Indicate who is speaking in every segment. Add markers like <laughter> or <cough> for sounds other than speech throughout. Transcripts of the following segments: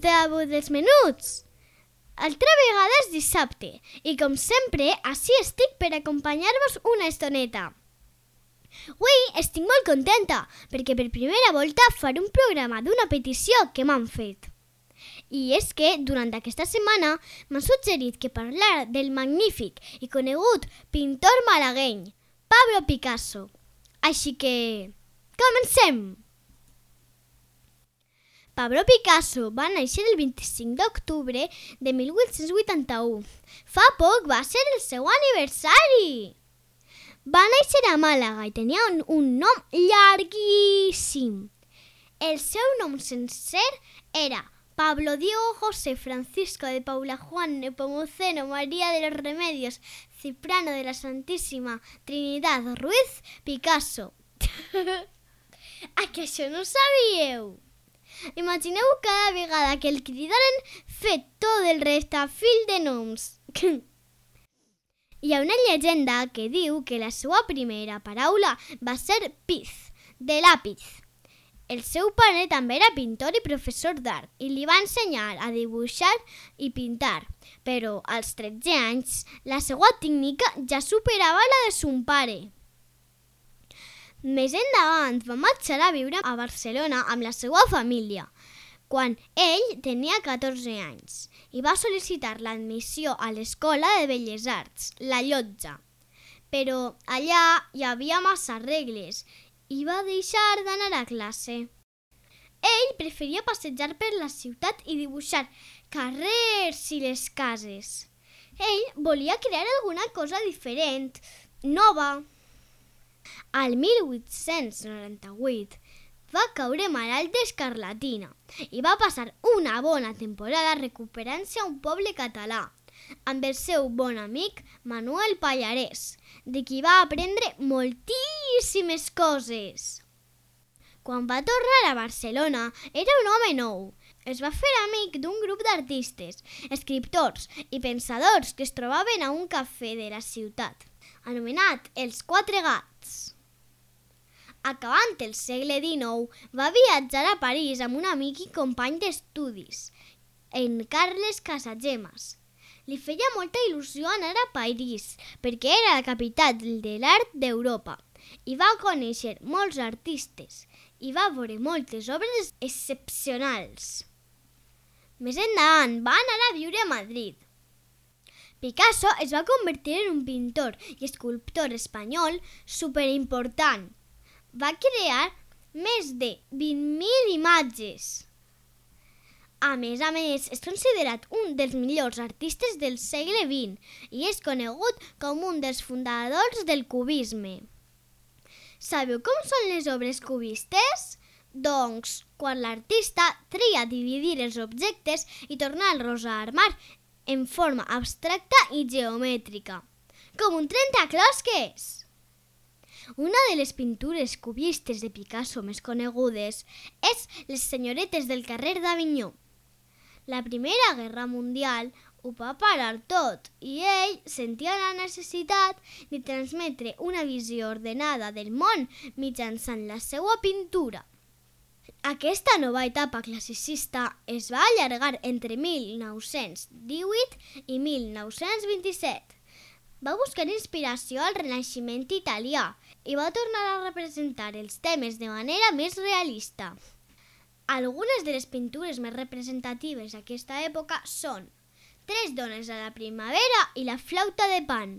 Speaker 1: Veu dels menuts! Altra vegada és dissabte i, com sempre, així estic per acompanyar-vos una estoneta. Avui estic molt contenta perquè per primera volta faré un programa d'una petició que m'han fet. I és que durant aquesta setmana m'han suggerit que parlar del magnífic i conegut pintor malagueny, Pablo Picasso. Així que... comencem! Pablo Picasso va néixer el 25 d'octubre de 1881. Fa poc va ser el seu aniversari! Va néixer a Màlaga i tenia un, un nom llarguíssim. El seu nom sencer era Pablo Diego José Francisco de Paula Juan Nepomuceno María de los Remedios Ciprano de la Santísima Trinidad Ruiz Picasso. <laughs> a que això no ho sabíeu? Imagineu cada vegada que el cridaren fet tot el restafil de noms. <coughs> Hi ha una llegenda que diu que la seva primera paraula va ser piz, de làpid. El seu pare també era pintor i professor d'art i li va ensenyar a dibuixar i pintar, però als 13 anys la seva tècnica ja superava la de son pare. Més endavant va marxar a viure a Barcelona amb la seva família, quan ell tenia 14 anys, i va sol·licitar l'admissió a l'Escola de Belles Arts, la Llotja. Però allà hi havia massa regles i va deixar d'anar a classe. Ell preferia passejar per la ciutat i dibuixar carrers i les cases. Ell volia crear alguna cosa diferent, nova. Al 1898 va caure malalt d'escarlatina i va passar una bona temporada recuperant-se a un poble català amb el seu bon amic Manuel Pallarès, de qui va aprendre moltíssimes coses. Quan va tornar a Barcelona era un home nou. Es va fer amic d'un grup d'artistes, escriptors i pensadors que es trobaven a un cafè de la ciutat, anomenat Els Quatre Gats. Acabant el segle XIX, va viatjar a París amb un amic i company d'estudis, en Carles Casagemas. Li feia molta il·lusió anar a París, perquè era la capital de l'art d'Europa, i va conèixer molts artistes, i va veure moltes obres excepcionals. Més endavant va anar a viure a Madrid. Picasso es va convertir en un pintor i escultor espanyol superimportant. Va crear més de 20.000 imatges. A més a més, és considerat un dels millors artistes del segle XX i és conegut com un dels fundadors del cubisme. Sabeu com són les obres cubistes? Doncs, quan l'artista tria dividir els objectes i tornar-los a armar en forma abstracta i geomètrica, com un trencaclosques. Una de les pintures cubistes de Picasso més conegudes és Les senyoretes del carrer d'Avinyó. La Primera Guerra Mundial ho va parar tot i ell sentia la necessitat de transmetre una visió ordenada del món mitjançant la seva pintura. Aquesta nova etapa classicista es va allargar entre 1918 i 1927. Va buscar inspiració al Renaixement italià i va tornar a representar els temes de manera més realista. Algunes de les pintures més representatives d'aquesta època són Tres dones a la primavera i la flauta de pan.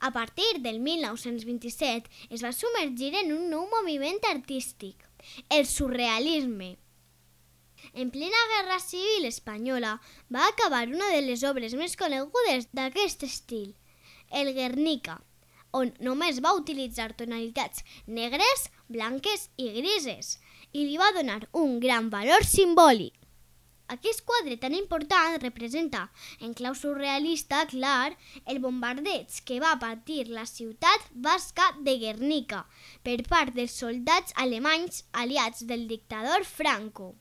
Speaker 1: A partir del 1927 es va submergir en un nou moviment artístic, el surrealisme. En plena Guerra Civil Espanyola va acabar una de les obres més conegudes d'aquest estil, el Guernica, on només va utilitzar tonalitats negres, blanques i grises i li va donar un gran valor simbòlic. Aquest quadre tan important representa, en clau surrealista, clar, el bombardeig que va patir la ciutat basca de Guernica per part dels soldats alemanys aliats del dictador Franco.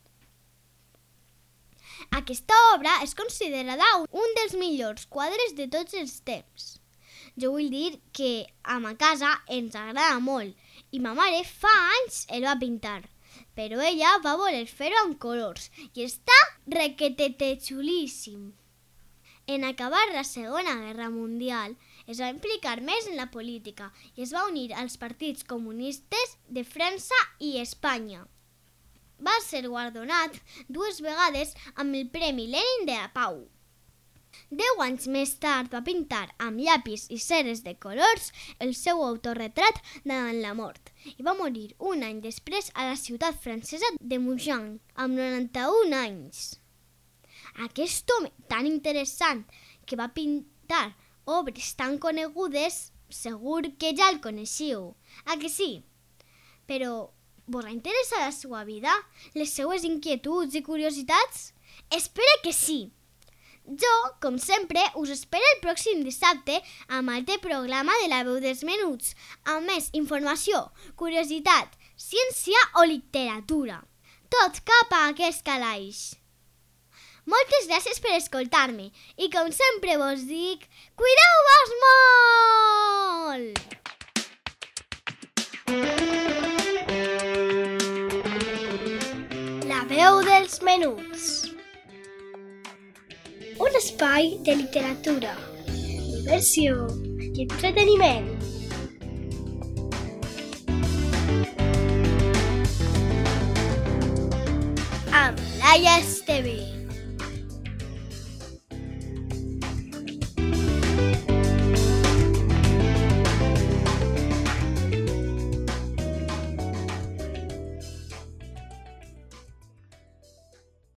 Speaker 1: Aquesta obra és considerada un dels millors quadres de tots els temps. Jo vull dir que a ma casa ens agrada molt i ma mare fa anys el va pintar però ella va voler fer-ho amb colors i està requetete xulíssim. En acabar la Segona Guerra Mundial, es va implicar més en la política i es va unir als partits comunistes de França i Espanya. Va ser guardonat dues vegades amb el Premi Lenin de la Pau. Deu anys més tard va pintar amb llapis i ceres de colors el seu autorretrat davant la mort i va morir un any després a la ciutat francesa de Mougins, amb 91 anys. Aquest home tan interessant que va pintar obres tan conegudes, segur que ja el coneixiu, a que sí? Però vos ha interessat la seva vida, les seues inquietuds i curiositats? Espera que sí! Jo, com sempre, us espero el pròxim dissabte amb el teu programa de la veu dels menuts, amb més informació, curiositat, ciència o literatura. Tot cap a aquest calaix. Moltes gràcies per escoltar-me i com sempre vos dic, cuideu-vos molt!
Speaker 2: La veu dels menuts. Un espai de literatura, diversió i entreteniment. Amb Laia Esteve.